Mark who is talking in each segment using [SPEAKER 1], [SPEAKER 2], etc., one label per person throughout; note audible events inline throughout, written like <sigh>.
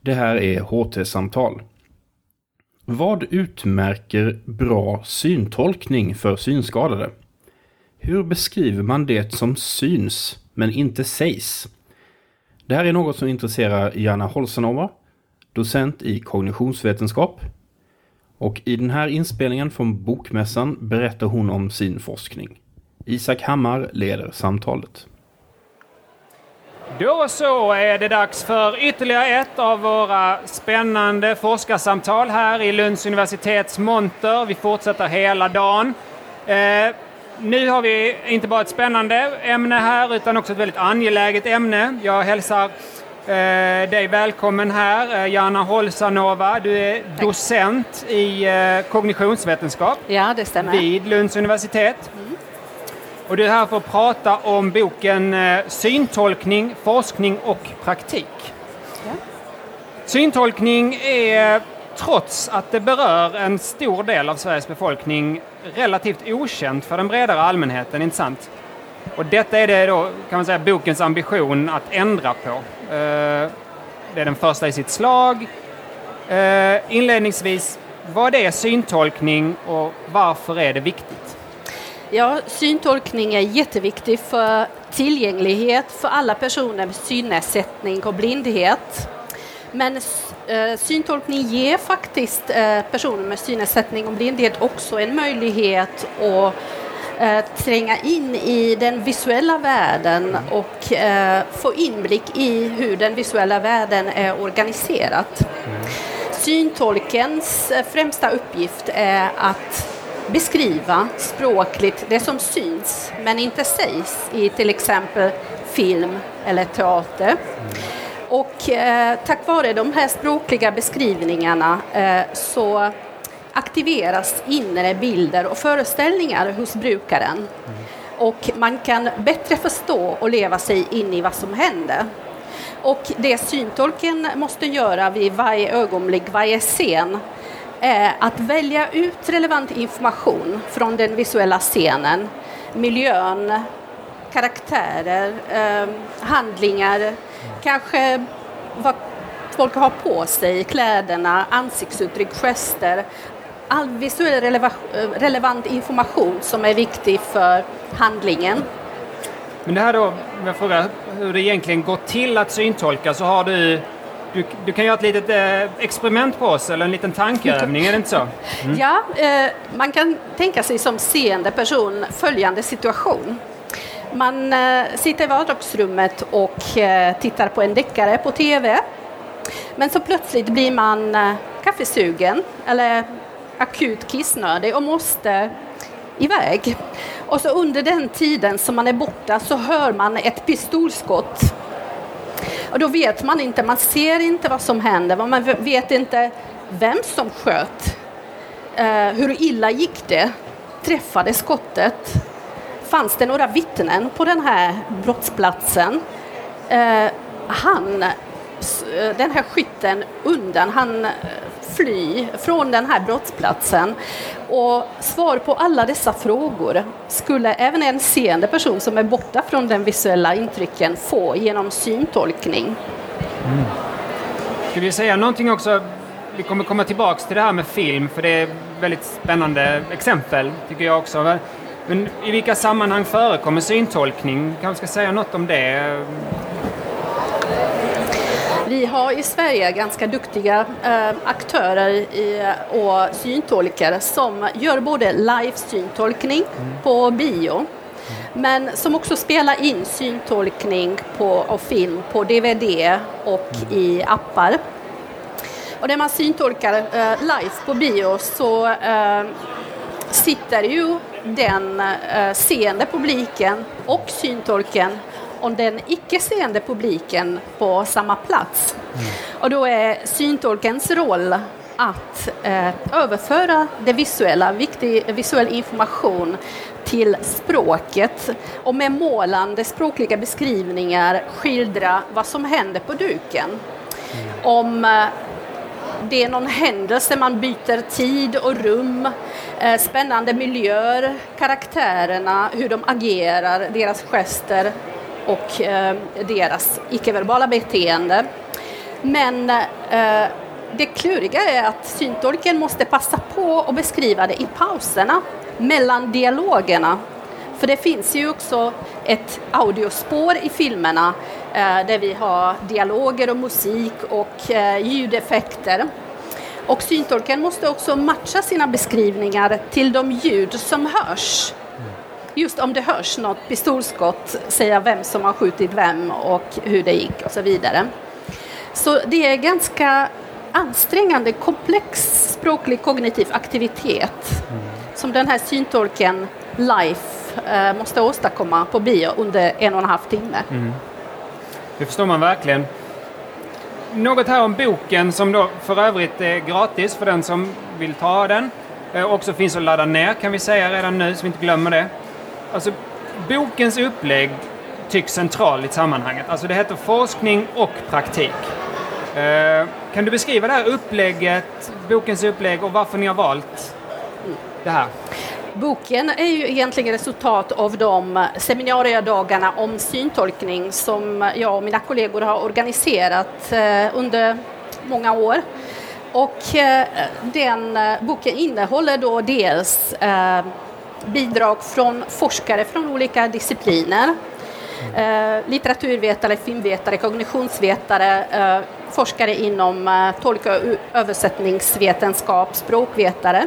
[SPEAKER 1] Det här är HT-samtal. Vad utmärker bra syntolkning för synskadade? Hur beskriver man det som syns men inte sägs? Det här är något som intresserar Jana Holsenova, docent i kognitionsvetenskap. Och i den här inspelningen från Bokmässan berättar hon om sin forskning. Isak Hammar leder samtalet.
[SPEAKER 2] Då så är det dags för ytterligare ett av våra spännande forskarsamtal här i Lunds universitets monter. Vi fortsätter hela dagen. Eh, nu har vi inte bara ett spännande ämne här utan också ett väldigt angeläget ämne. Jag hälsar eh, dig välkommen här, eh, Jana Holsanova. Du är Tack. docent i eh, kognitionsvetenskap
[SPEAKER 3] ja, det stämmer.
[SPEAKER 2] vid Lunds universitet. Mm. Och du är här för att prata om boken eh, Syntolkning, forskning och praktik. Ja. Syntolkning är, trots att det berör en stor del av Sveriges befolkning, relativt okänt för den bredare allmänheten, inte sant? Och detta är det då, kan man säga, bokens ambition att ändra på. Eh, det är den första i sitt slag. Eh, inledningsvis, vad är syntolkning och varför är det viktigt?
[SPEAKER 3] Ja, syntolkning är jätteviktigt för tillgänglighet för alla personer med synnedsättning och blindhet. Men eh, syntolkning ger faktiskt eh, personer med synnedsättning och blindhet också en möjlighet att eh, tränga in i den visuella världen och få inblick i hur den visuella världen är organiserad. Mm. Syntolkens främsta uppgift är att beskriva språkligt det som syns men inte sägs i till exempel film eller teater. Och eh, tack vare de här språkliga beskrivningarna eh, så aktiveras inre bilder och föreställningar hos brukaren. Mm. Och man kan bättre förstå och leva sig in i vad som händer. Och det syntolken måste göra vid varje ögonblick, varje scen, att välja ut relevant information från den visuella scenen, miljön, karaktärer, ehm, handlingar, kanske vad folk har på sig, kläderna, ansiktsuttryck, gester. All visuell relevant information som är viktig för handlingen.
[SPEAKER 2] Men det här då, om jag frågar hur det egentligen går till att syntolka så har du du, du, kan göra ett litet eh, experiment på oss, eller en liten tankeövning, är det inte så?
[SPEAKER 3] Mm. Ja, eh, man kan tänka sig som seende person följande situation. Man eh, sitter i vardagsrummet och eh, tittar på en deckare på TV. Men så plötsligt blir man eh, kaffesugen eller akut kissnödig och måste iväg. Och så under den tiden som man är borta så hör man ett pistolskott och då vet man inte, man ser inte vad som händer, man vet inte vem som sköt. Eh, hur illa gick det? Träffade skottet? Fanns det några vittnen på den här brottsplatsen? Eh, han, Eh, den här skytten undan, han eh, fly från den här brottsplatsen. Och svar på alla dessa frågor skulle även en seende person som är borta från den visuella intrycken få genom syntolkning. Mm.
[SPEAKER 2] Ska vi säga någonting också? Vi kommer komma tillbaks till det här med film, för det är väldigt spännande exempel, tycker jag också. Men i vilka sammanhang förekommer syntolkning? Kanske ska säga något om det?
[SPEAKER 3] Vi har i Sverige ganska duktiga eh, aktörer i, och syntolkare som gör både live-syntolkning mm. på bio men som också spelar in syntolkning på, och film på DVD och mm. i appar. Och när man syntolkar eh, live på bio så eh, sitter ju den eh, seende publiken och syntolken och den icke-seende publiken på samma plats. Mm. Och då är syntolkens roll att eh, överföra det visuella, viktig visuell information till språket och med målande språkliga beskrivningar skildra vad som händer på duken. Mm. Om eh, det är någon händelse, man byter tid och rum, eh, spännande miljöer, karaktärerna, hur de agerar, deras gester och eh, deras icke-verbala beteende. Men eh, det kluriga är att syntolken måste passa på att beskriva det i pauserna mellan dialogerna. För det finns ju också ett audiospår i filmerna eh, där vi har dialoger och musik och eh, ljudeffekter. Och syntolken måste också matcha sina beskrivningar till de ljud som hörs. Just om det hörs något pistolskott, säga vem som har skjutit vem och hur det gick och så vidare. Så det är ganska ansträngande, komplex språklig kognitiv aktivitet mm. som den här syntolken Life eh, måste åstadkomma på bio under en och en halv timme. Mm.
[SPEAKER 2] Det förstår man verkligen. Något här om boken som då för övrigt är gratis för den som vill ta den. Eh, också finns att ladda ner kan vi säga redan nu så vi inte glömmer det. Alltså, bokens upplägg tycks central i sammanhanget. Alltså det heter forskning och praktik. Eh, kan du beskriva det här upplägget, bokens upplägg och varför ni har valt det här?
[SPEAKER 3] Boken är ju egentligen resultat av de seminariedagarna om syntolkning som jag och mina kollegor har organiserat eh, under många år. Och eh, den eh, boken innehåller då dels bidrag från forskare från olika discipliner Eh, litteraturvetare, filmvetare, kognitionsvetare, eh, forskare inom eh, tolk och översättningsvetenskap, språkvetare.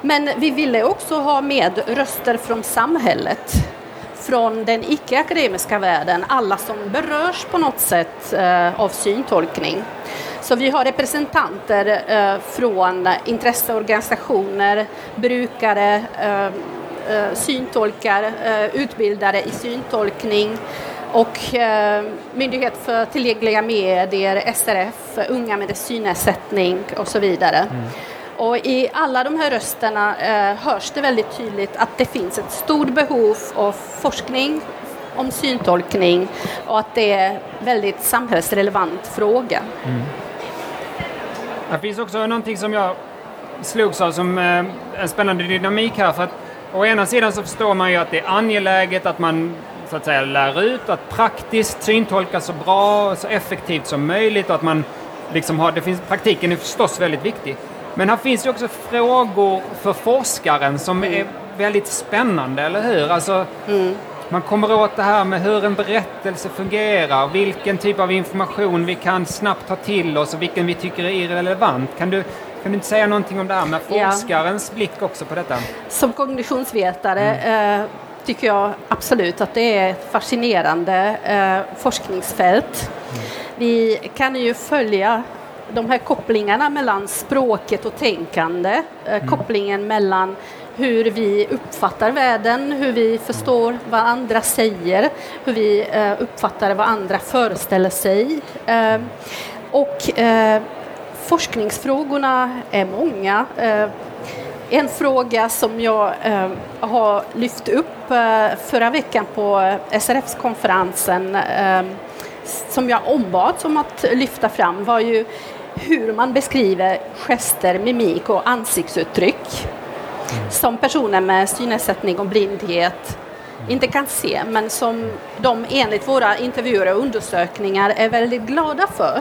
[SPEAKER 3] Men vi ville också ha med röster från samhället, från den icke-akademiska världen, alla som berörs på något sätt eh, av syntolkning. Så vi har representanter eh, från intresseorganisationer, brukare, eh, syntolkar, eh, utbildare i syntolkning och eh, Myndighet för tillgängliga medier, SRF, Unga med synnedsättning och så vidare. Mm. Och i alla de här rösterna eh, hörs det väldigt tydligt att det finns ett stort behov av forskning om syntolkning och att det är en väldigt samhällsrelevant fråga. Mm.
[SPEAKER 2] Det finns också någonting som jag slogs av som eh, en spännande dynamik här. för att Å ena sidan så förstår man ju att det är angeläget att man så att säga lär ut att praktiskt syntolka så bra och så effektivt som möjligt och att man liksom har, det finns, praktiken är förstås väldigt viktig. Men här finns ju också frågor för forskaren som mm. är väldigt spännande, eller hur? Alltså, mm. Man kommer åt det här med hur en berättelse fungerar, vilken typ av information vi kan snabbt ta till oss och vilken vi tycker är irrelevant. Kan du kan du inte säga någonting om det här med forskarens ja. blick också på detta?
[SPEAKER 3] Som kognitionsvetare mm. eh, tycker jag absolut att det är ett fascinerande eh, forskningsfält. Mm. Vi kan ju följa de här kopplingarna mellan språket och tänkande, eh, mm. kopplingen mellan hur vi uppfattar världen, hur vi förstår vad andra säger, hur vi eh, uppfattar vad andra föreställer sig. Eh, och eh, Forskningsfrågorna är många. Eh, en fråga som jag eh, har lyft upp eh, förra veckan på SRF-konferensen som jag ombads om att lyfta fram var ju hur man beskriver gester, mimik och ansiktsuttryck som personer med synnedsättning och blindhet inte kan se men som de enligt våra intervjuer och undersökningar är väldigt glada för.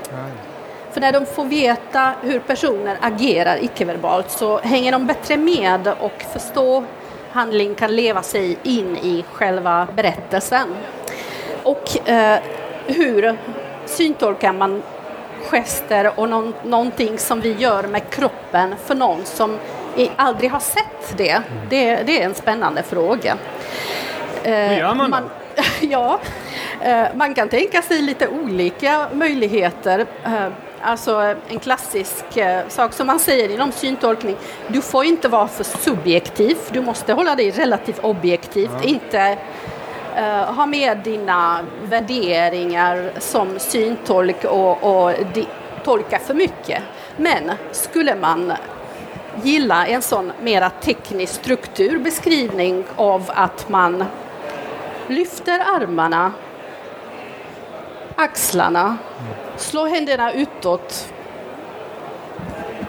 [SPEAKER 3] För när de får veta hur personer agerar icke-verbalt så hänger de bättre med och förstår handling kan leva sig in i själva berättelsen. Och eh, hur syntolkar man gester och någon, någonting som vi gör med kroppen för någon som aldrig har sett det? Det, det är en spännande fråga.
[SPEAKER 2] Hur gör man, man <laughs>
[SPEAKER 3] ja, eh, man kan tänka sig lite olika möjligheter. Alltså en klassisk eh, sak som man säger inom syntolkning. Du får inte vara för subjektiv, du måste hålla dig relativt objektivt, ja. inte uh, ha med dina värderingar som syntolk och, och di, tolka för mycket. Men skulle man gilla en sån mera teknisk strukturbeskrivning av att man lyfter armarna, axlarna, Slå händerna utåt.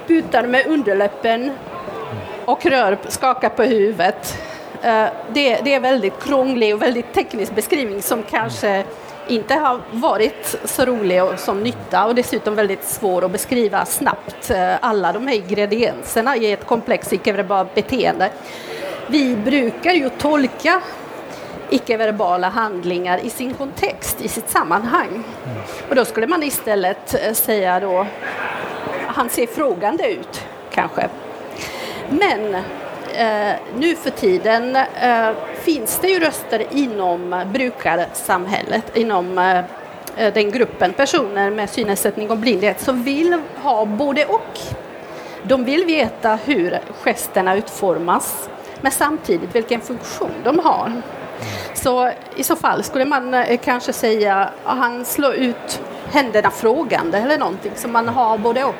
[SPEAKER 3] Putar med underläppen och rör, skakar på huvudet. Eh, det, det är väldigt krånglig och väldigt teknisk beskrivning som kanske inte har varit så rolig och som nytta och dessutom väldigt svår att beskriva snabbt eh, alla de här ingredienserna i ett komplext icke-verbalt beteende. Vi brukar ju tolka icke-verbala handlingar i sin kontext, i sitt sammanhang. Och då skulle man istället eh, säga då, han ser frågande ut, kanske. Men eh, nu för tiden eh, finns det ju röster inom brukarsamhället, inom eh, eh, den gruppen personer med synnedsättning och blindhet som vill ha både och. De vill veta hur gesterna utformas men samtidigt vilken funktion de har. Så i så fall skulle man eh, kanske säga att han slår ut händerna frågande eller någonting så man har både och.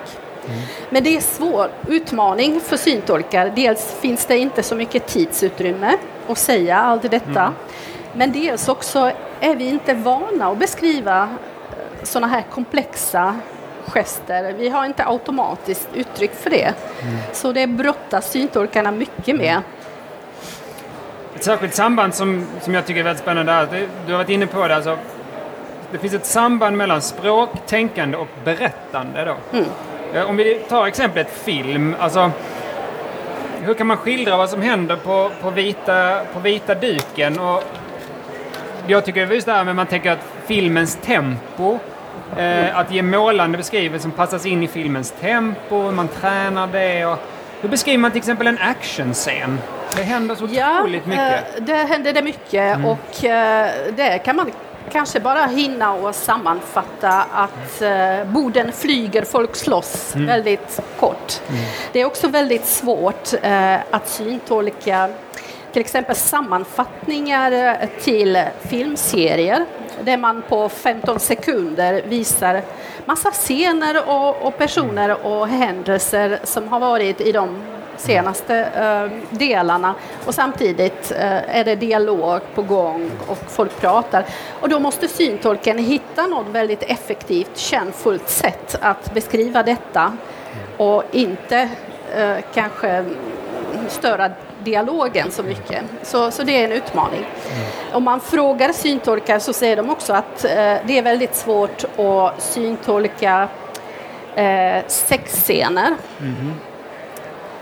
[SPEAKER 3] Men det är en svår utmaning för syntolkar. Dels finns det inte så mycket tidsutrymme att säga allt detta. Mm. Men dels också är vi inte vana att beskriva eh, sådana här komplexa gester. Vi har inte automatiskt uttryck för det. Mm. Så det brottas syntolkarna mycket med.
[SPEAKER 2] Ett särskilt samband som, som jag tycker är väldigt spännande är, du, du har varit inne på det, alltså, det finns ett samband mellan språk, tänkande och berättande. Då. Mm. Eh, om vi tar exemplet film, alltså hur kan man skildra vad som händer på, på, vita, på vita duken? Och jag tycker det är just det här med man tänker att filmens tempo, eh, att ge målande beskrivelser som passas in i filmens tempo, man tränar det. Och, hur beskriver man till exempel en actionscen? Det händer så otroligt mycket.
[SPEAKER 3] Eh, det händer det mycket mm. och eh, det kan man kanske bara hinna och sammanfatta att eh, Boden flyger, folk slåss mm. väldigt kort. Mm. Det är också väldigt svårt eh, att syntolka till exempel sammanfattningar till filmserier där man på 15 sekunder visar massa scener och, och personer och händelser som har varit i de senaste eh, delarna och samtidigt eh, är det dialog på gång och folk pratar. Och då måste syntolken hitta något väldigt effektivt, kärnfullt sätt att beskriva detta och inte eh, kanske störa dialogen så mycket. Så, så det är en utmaning. Om man frågar syntolkar så säger de också att eh, det är väldigt svårt att syntolka eh, sexscener. Mm.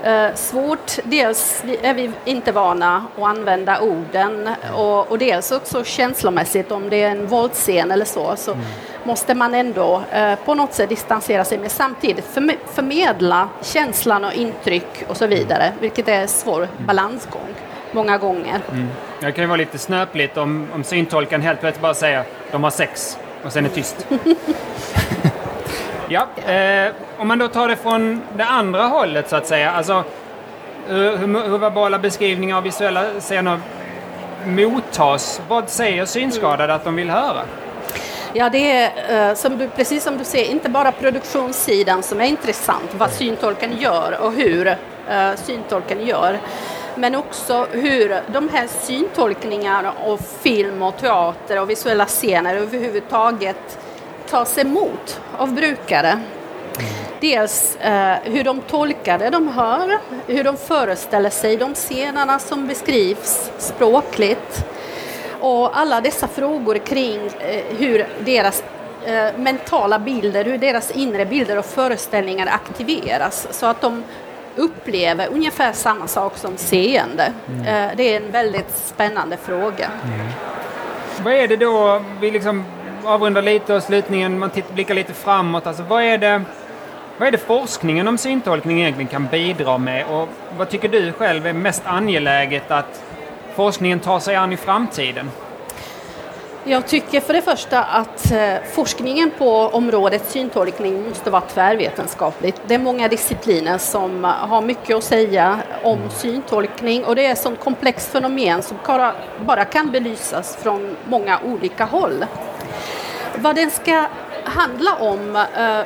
[SPEAKER 3] Eh, svårt, dels är vi inte vana att använda orden och, och dels också känslomässigt om det är en våldsscen eller så, så mm. måste man ändå eh, på något sätt distansera sig men samtidigt förme förmedla känslan och intryck och så vidare, vilket är en svår mm. balansgång många gånger. Mm.
[SPEAKER 2] Det kan ju vara lite snöpligt om, om syntolken helt plötsligt bara säger de har sex och sen är tyst. <laughs> Ja, eh, om man då tar det från det andra hållet så att säga. Alltså, hur, hur verbala beskrivningar av visuella scener mottas. Vad säger synskadade att de vill höra?
[SPEAKER 3] Ja, det är eh, som du, precis som du säger, inte bara produktionssidan som är intressant, vad syntolken gör och hur uh, syntolken gör, men också hur de här syntolkningarna av film och teater och visuella scener överhuvudtaget tas emot av brukare. Dels eh, hur de tolkar det de hör, hur de föreställer sig de scenerna som beskrivs språkligt och alla dessa frågor kring eh, hur deras eh, mentala bilder, hur deras inre bilder och föreställningar aktiveras så att de upplever ungefär samma sak som seende. Mm. Eh, det är en väldigt spännande fråga. Mm.
[SPEAKER 2] Vad är det då vi liksom avrunda lite och slutningen, man blickar lite framåt. Alltså, vad, är det, vad är det forskningen om syntolkning egentligen kan bidra med? Och vad tycker du själv är mest angeläget att forskningen tar sig an i framtiden?
[SPEAKER 3] Jag tycker för det första att eh, forskningen på området syntolkning måste vara tvärvetenskapligt. Det är många discipliner som har mycket att säga om syntolkning och det är ett sådant komplext fenomen som bara kan belysas från många olika håll. Vad den ska handla om eh,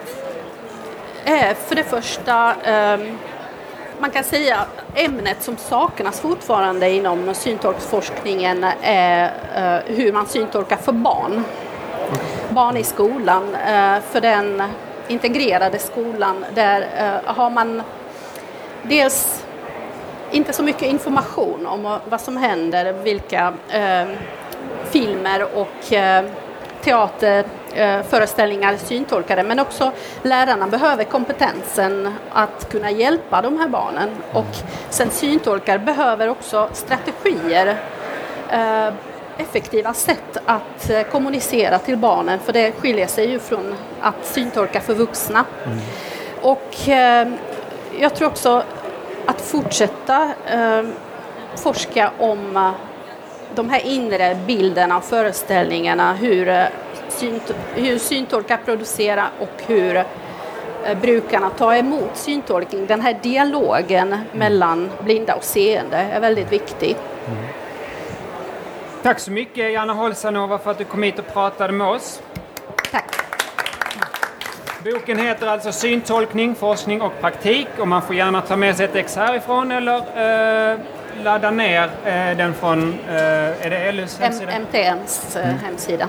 [SPEAKER 3] är för det första eh, man kan säga ämnet som saknas fortfarande inom syntolksforskningen är eh, hur man syntolkar för barn. Barn i skolan, eh, för den integrerade skolan, där har man dels inte så mycket information om vad som händer, vilka filmer och teaterföreställningar syntolkade men också lärarna behöver kompetensen att kunna hjälpa de här barnen och sen syntolkar behöver också strategier eh, effektiva sätt att eh, kommunicera till barnen för det skiljer sig ju från att syntolka för vuxna. Mm. Och eh, jag tror också att fortsätta eh, forska om de här inre bilderna och föreställningarna, hur, uh, synt hur syntolkar producerar och hur uh, brukarna tar emot syntolkning. Den här dialogen mm. mellan blinda och seende är väldigt viktig. Mm.
[SPEAKER 2] Tack så mycket Janna Holsanova för att du kom hit och pratade med oss.
[SPEAKER 3] Tack.
[SPEAKER 2] Boken heter alltså Syntolkning, forskning och praktik och man får gärna ta med sig ett ex härifrån eller eh, ladda ner eh, den från, eh, är det LUs hemsida?
[SPEAKER 3] MTNs eh, mm. hemsida.